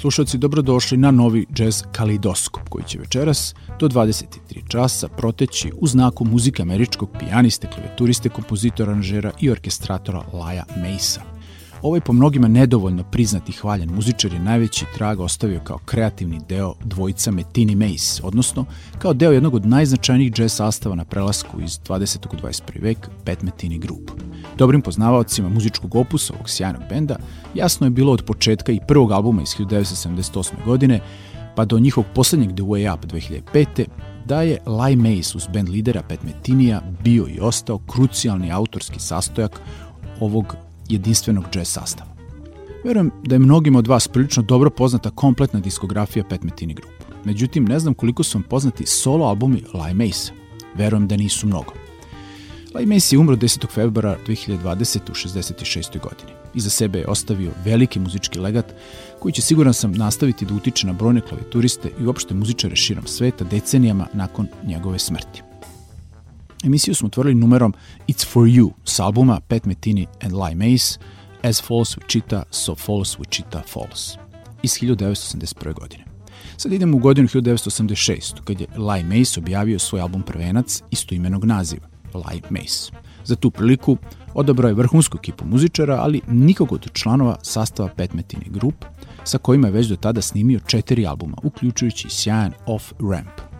slušalci, dobrodošli na novi jazz kalidoskop koji će večeras do 23 časa proteći u znaku muzike američkog pijaniste, klavijaturiste, kompozitora, aranžera i orkestratora Laja Mejsa. Ovaj po mnogima nedovoljno priznati hvaljen muzičar je najveći trag ostavio kao kreativni deo dvojica Metini Mace, odnosno kao deo jednog od najznačajnijih jazz sastava na prelasku iz 20. u 21. vek, Pet Metini Group. Dobrim poznavaocima muzičkog opusa ovog sjajnog benda jasno je bilo od početka i prvog albuma iz 1978. godine pa do njihovog poslednjeg The Way Up 2005. da je Lai Mace uz band lidera Pet Metinija bio i ostao krucijalni autorski sastojak ovog jedinstvenog jazz sastava. Verujem da je mnogima od vas prilično dobro poznata kompletna diskografija Pet Metini Group. Međutim, ne znam koliko su vam poznati solo albumi Lai Mace. Verujem da nisu mnogo. Lai Mace je umro 10. februara 2020. u 66. godini. Iza sebe je ostavio veliki muzički legat koji će siguran sam nastaviti da utiče na brojne klavijaturiste i uopšte muzičare širom sveta decenijama nakon njegove smrti. Emisiju smo otvorili numerom It's For You s albuma Pat Metini and Lai Mace As Falls Wichita, So Falls Wichita Falls iz 1981. godine. Sad idemo u godinu 1986. kad je Lai Mace objavio svoj album Prvenac istoimenog naziva, Lai Mace. Za tu priliku odabrao je vrhunsku ekipu muzičara, ali nikog od članova sastava Pet Metini Group, sa kojima je već do tada snimio četiri albuma, uključujući sjajan Off Ramp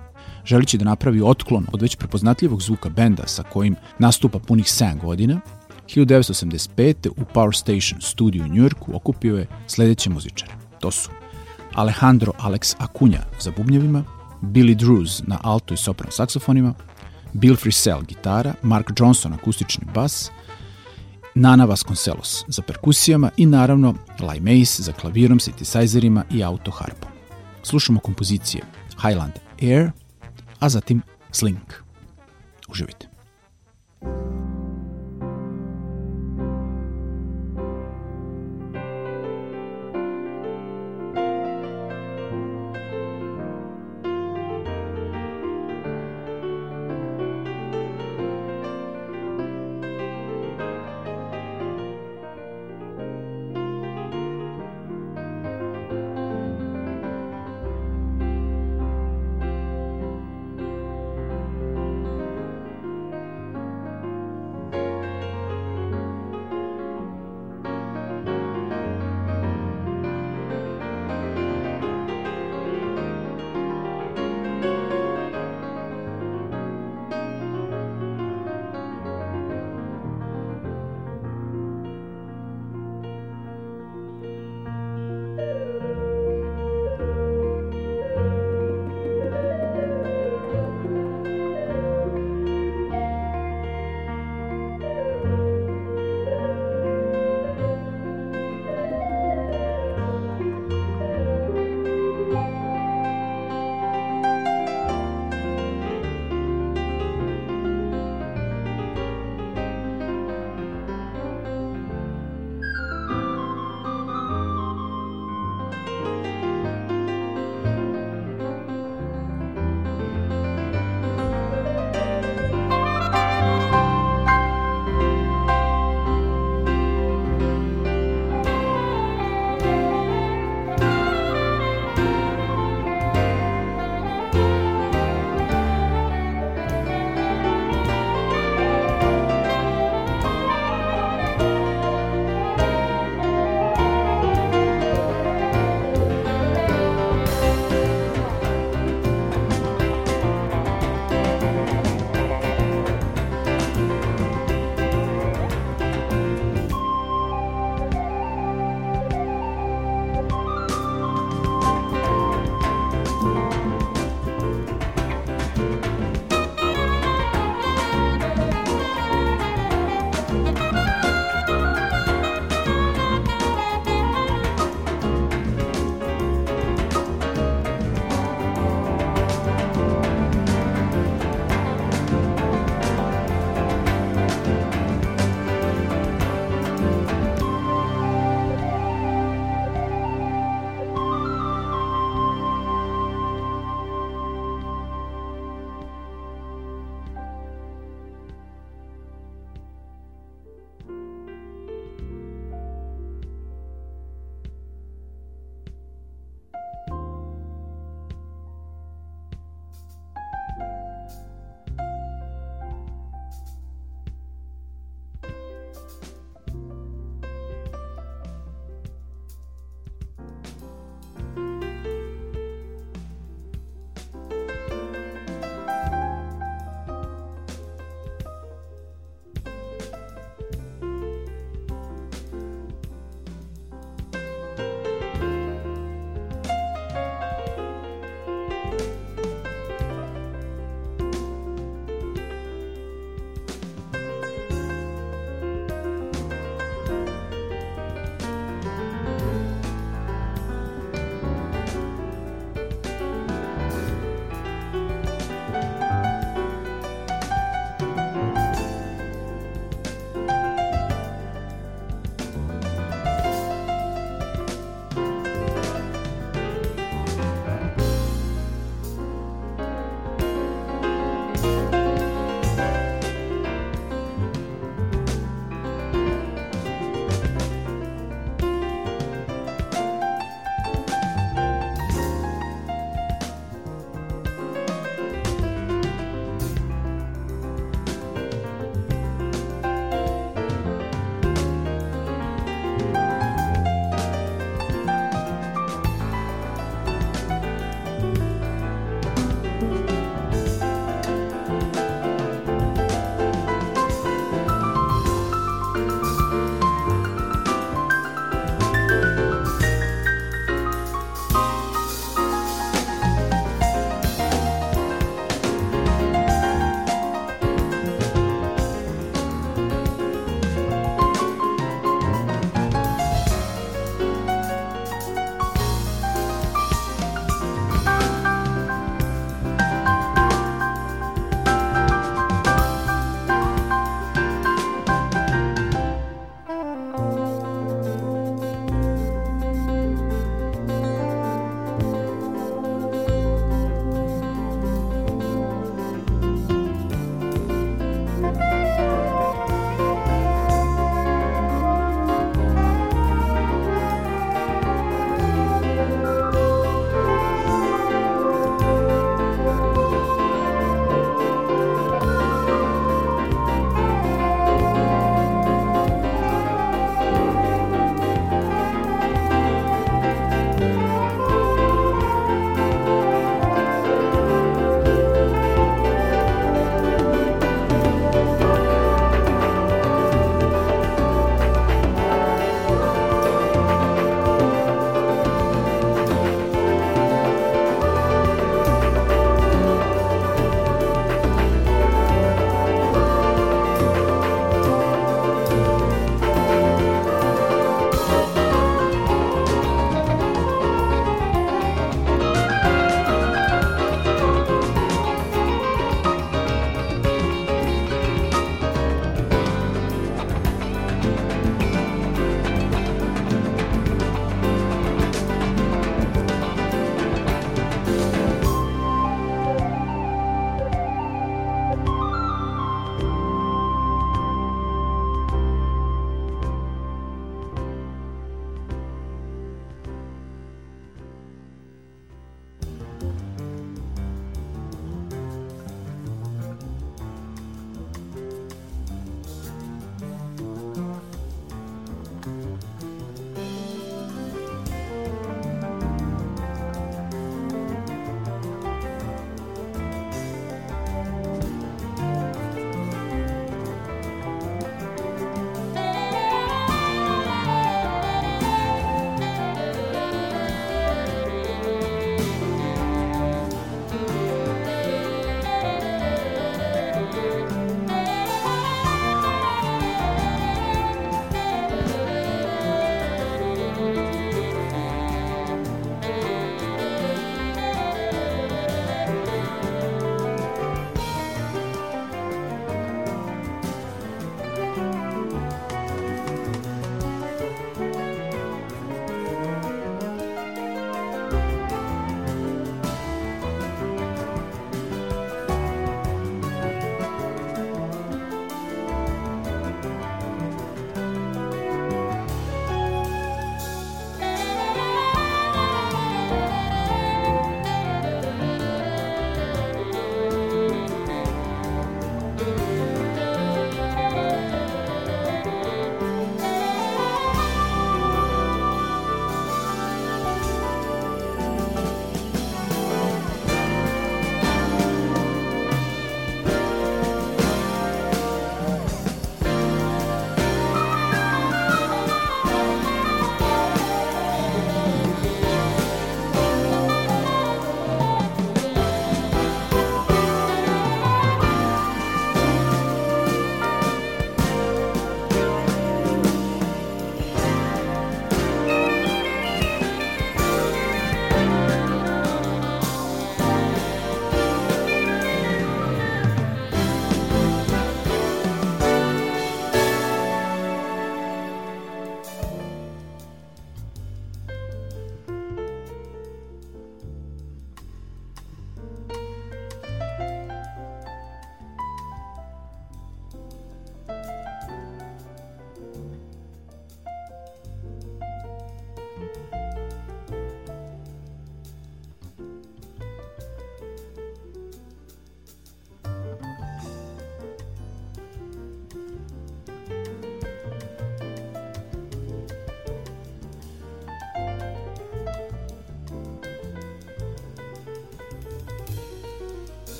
želići da napravi otklon od već prepoznatljivog zvuka benda sa kojim nastupa punih 7 godina, 1985. u Power Station studiju u Njujorku okupio je sledeće muzičare. To su Alejandro Alex Acunha za bubnjevima, Billy Drews na alto i sopran saksofonima, Bill Frisell gitara, Mark Johnson akustični bas, Nana Vasconcelos za perkusijama i naravno Lai Mace za klavirom, synthesizerima i autoharpom. Slušamo kompozicije Highland Air, a zatim Slink. Uživajte.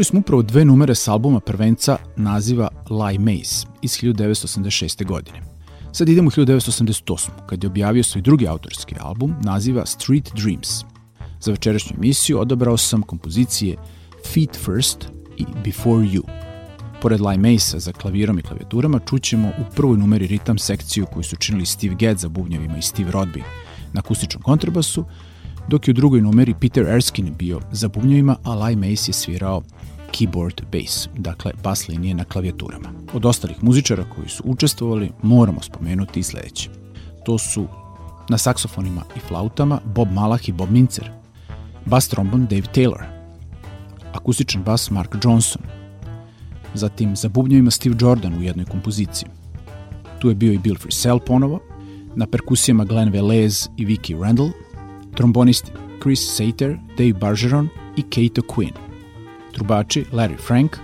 Čuli smo upravo dve numere s albuma prvenca naziva Lie Maze iz 1986. godine. Sad idemo u 1988. kad je objavio svoj drugi autorski album naziva Street Dreams. Za večerašnju emisiju odabrao sam kompozicije Feet First i Before You. Pored Lie Mace za klavirom i klavijaturama čućemo u prvoj numeri ritam sekciju koju su činili Steve Gadd za bubnjevima i Steve Rodby na akustičnom kontrabasu, dok je u drugoj numeri Peter Erskine bio za bubnjevima, a Lie Mace je svirao keyboard bass, dakle bas linije na klavijaturama. Od ostalih muzičara koji su učestvovali moramo spomenuti i sledeće. To su na saksofonima i flautama Bob Malah i Bob Mincer, bas trombon Dave Taylor, akustičan bas Mark Johnson, zatim za bubnjevima Steve Jordan u jednoj kompoziciji. Tu je bio i Bill Frisell ponovo, na perkusijama Glenn Velez i Vicky Randall, trombonisti Chris Sater, Dave Bargeron i Kato Quinn, trubači Larry Frank,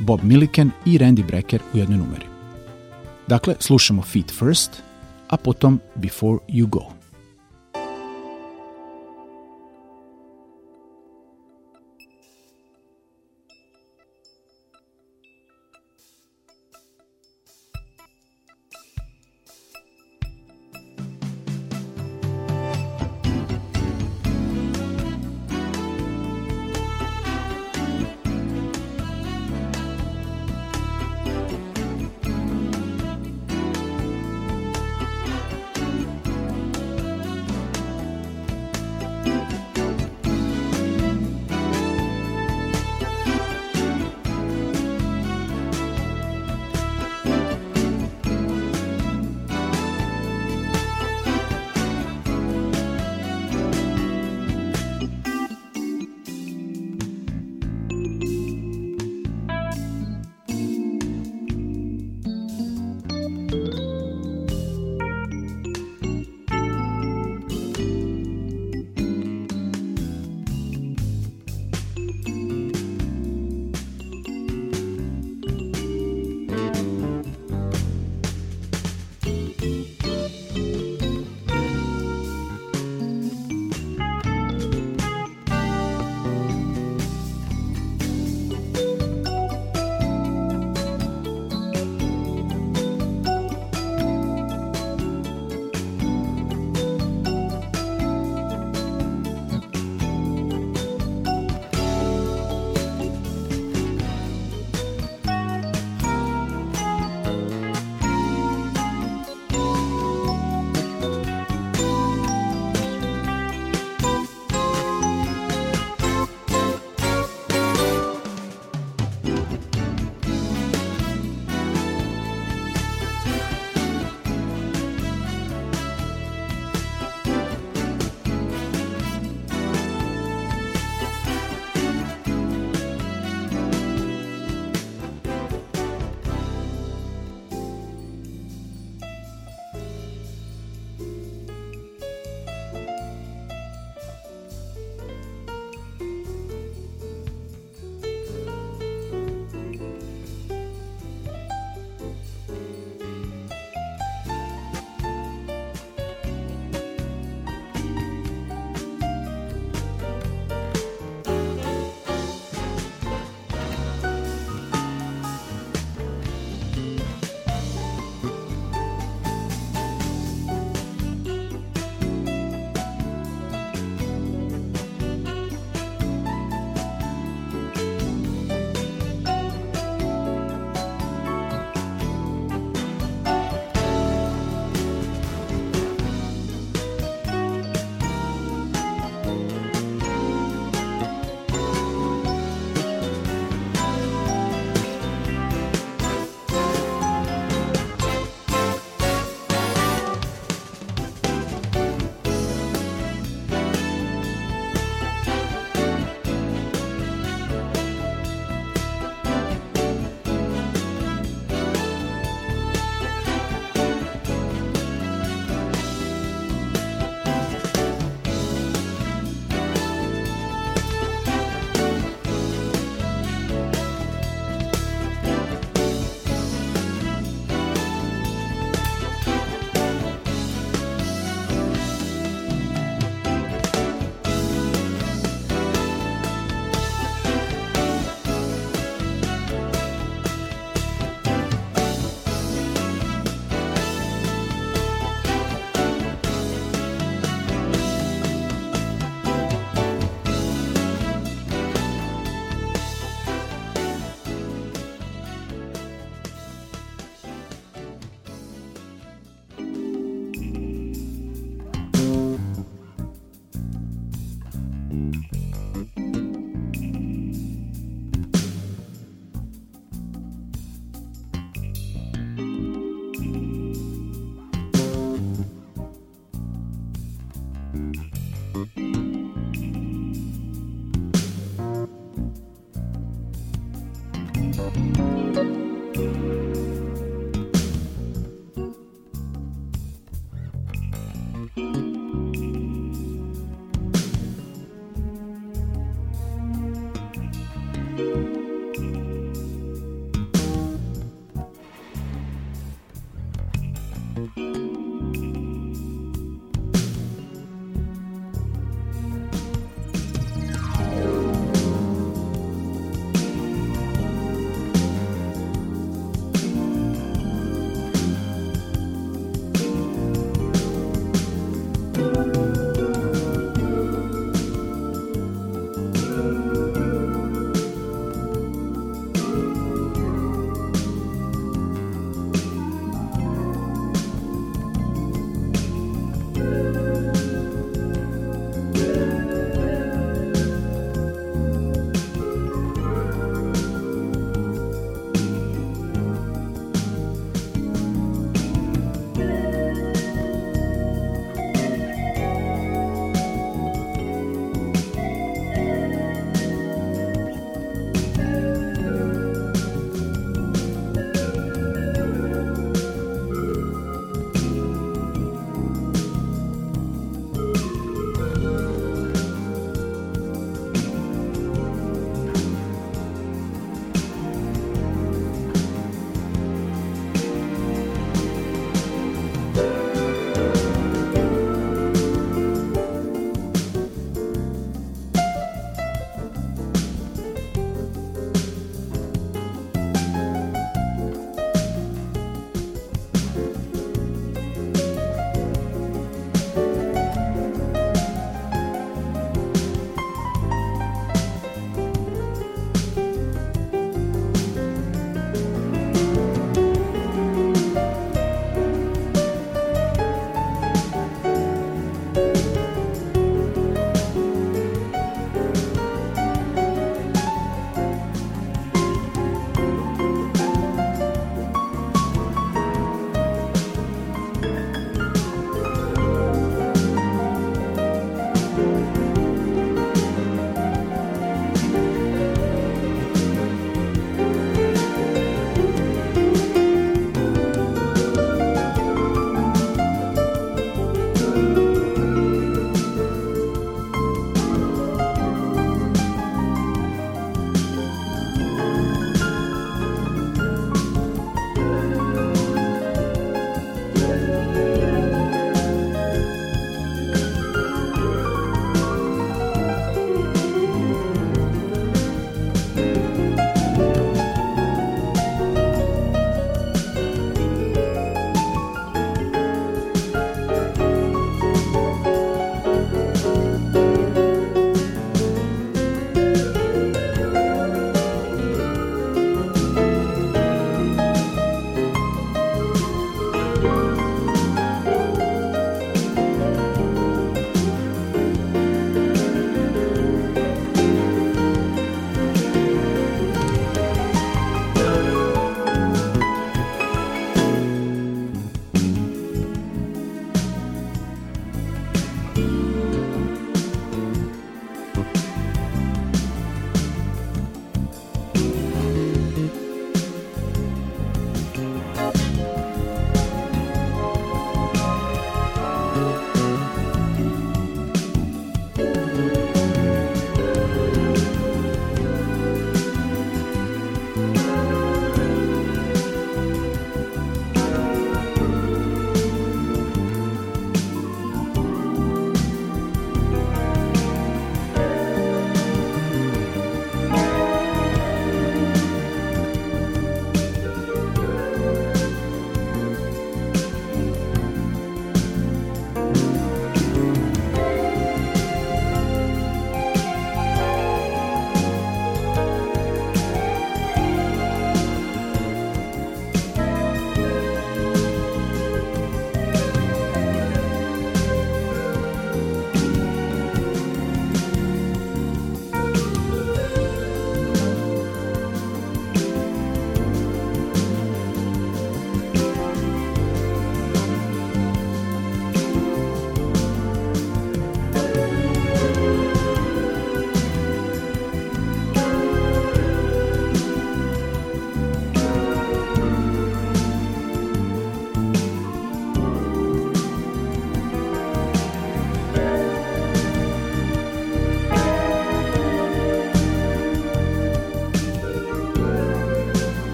Bob Milliken i Randy Brecker u jednoj numeri. Dakle, slušamo Feet First, a potom Before You Go.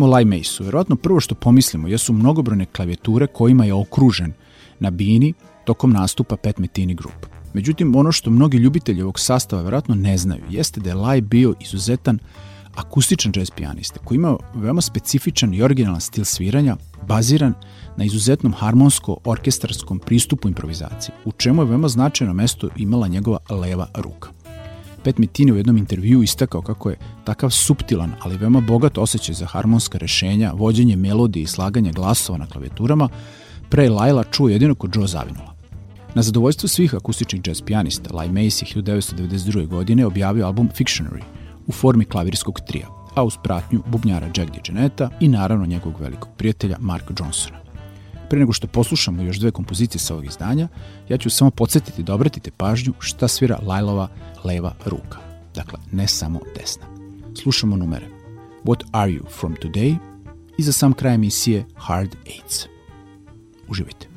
Govorimo o Mace-u, verovatno prvo što pomislimo jesu mnogobrojne klavijature kojima je okružen na bini tokom nastupa Pet Metini Group. Međutim, ono što mnogi ljubitelji ovog sastava verovatno ne znaju jeste da je Lai bio izuzetan akustičan jazz pijanista koji ima veoma specifičan i originalan stil sviranja baziran na izuzetnom harmonsko-orkestarskom pristupu improvizaciji, u čemu je veoma značajno mesto imala njegova leva ruka. Pet Metini u jednom intervju istakao kako je takav subtilan, ali veoma bogat osjećaj za harmonska rešenja, vođenje melodije i slaganje glasova na klavijaturama, pre Laila čuo jedino kod Joe Zavinula. Na zadovoljstvo svih akustičnih jazz pijanista, Lai Macy 1992. godine objavio album Fictionary u formi klavirskog trija, a uz pratnju bubnjara Jack DeJohnetta i naravno njegovog velikog prijatelja Marka Johnsona. Pre nego što poslušamo još dve kompozicije sa ovog izdanja, ja ću samo podsjetiti da obratite pažnju šta svira Lailova leva ruka. Dakle, ne samo desna. Slušamo numere. What are you from today? I za sam kraj emisije Hard Eights. Uživajte.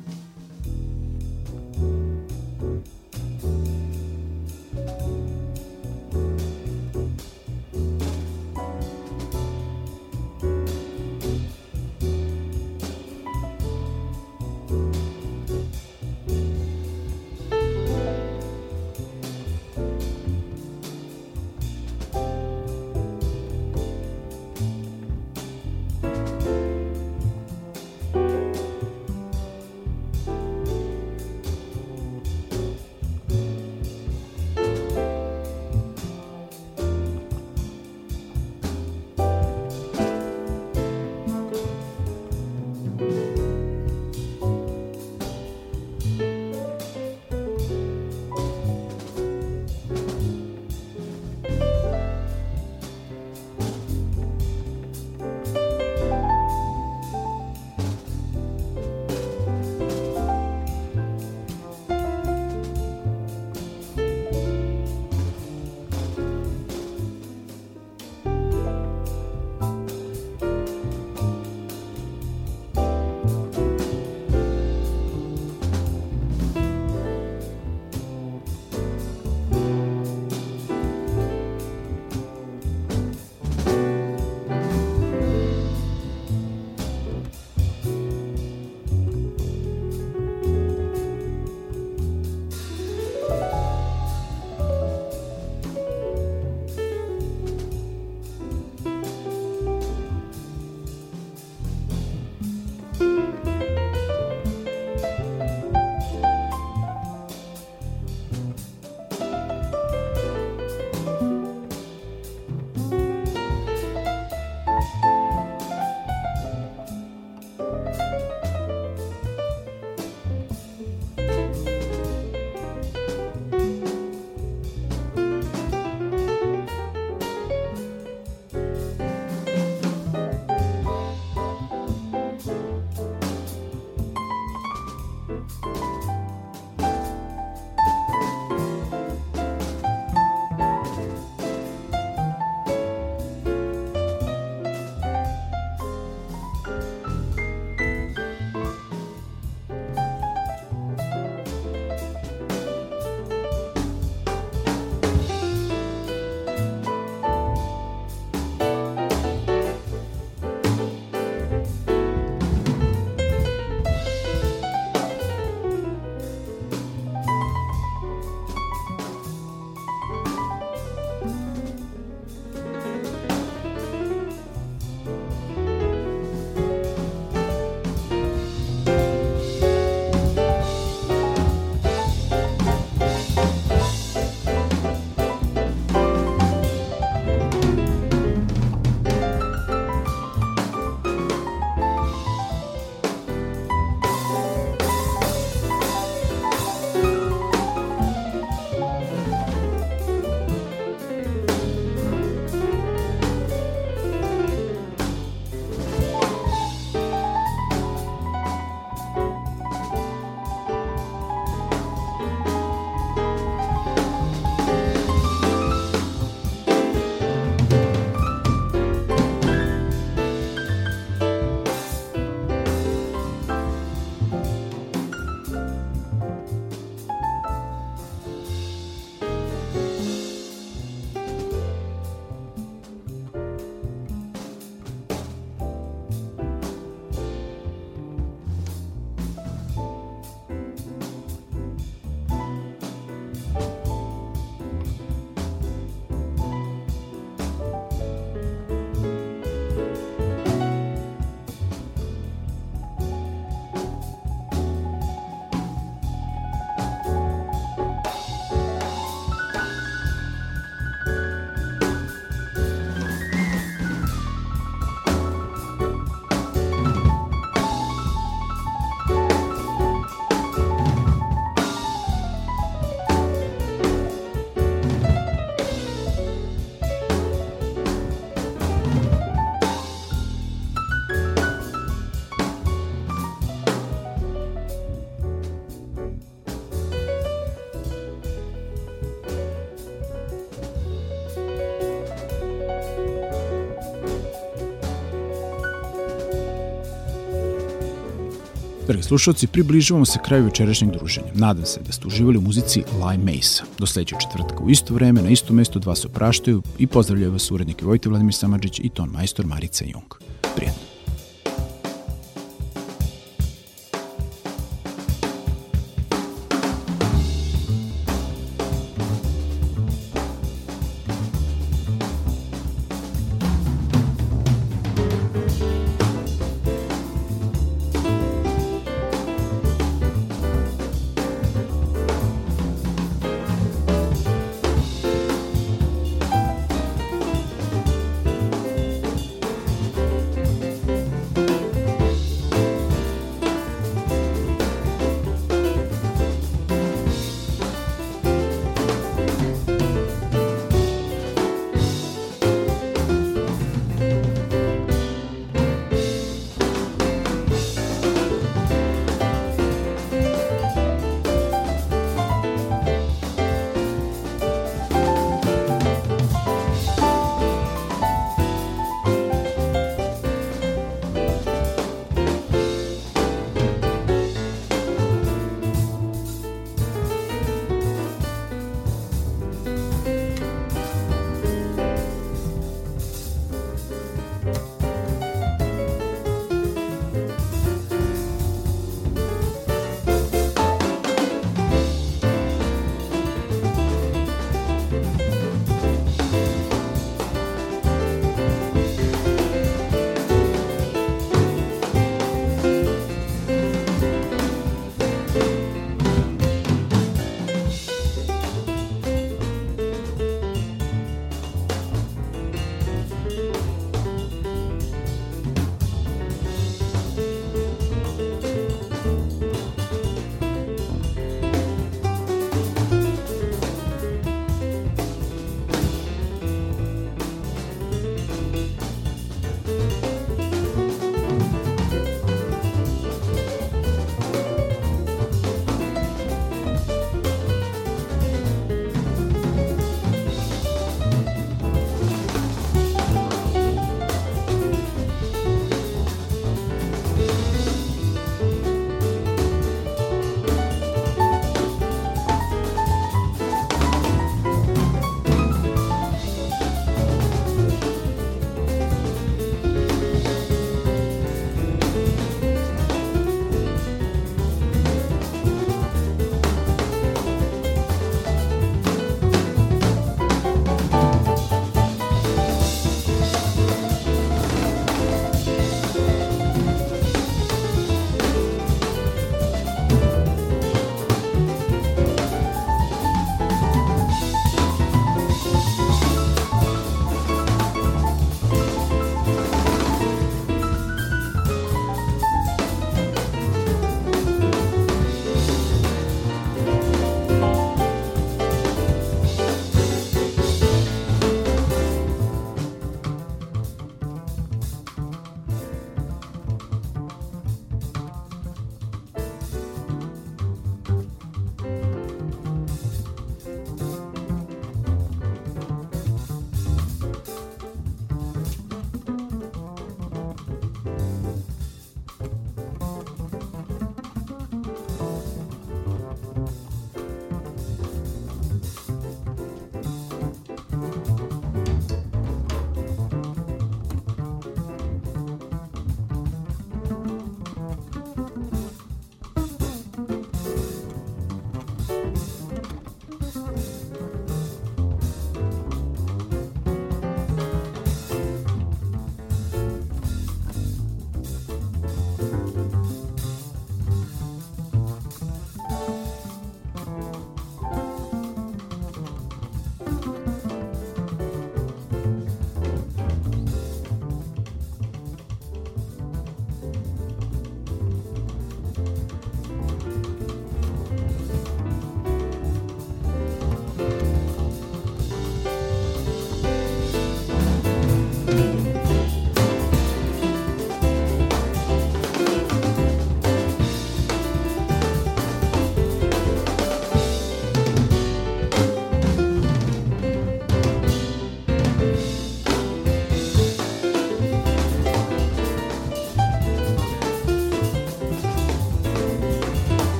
Slušalci, približavamo se kraju večerašnjeg druženja. Nadam se da ste uživali u muzici Lime Mesa. Do sledećeg četvrtka u isto vreme, na isto mesto dva se opraštaju i pozdravljaju vas urednike Vojte Vladimir Samadžić i ton majstor Marica Jung. Prijetno.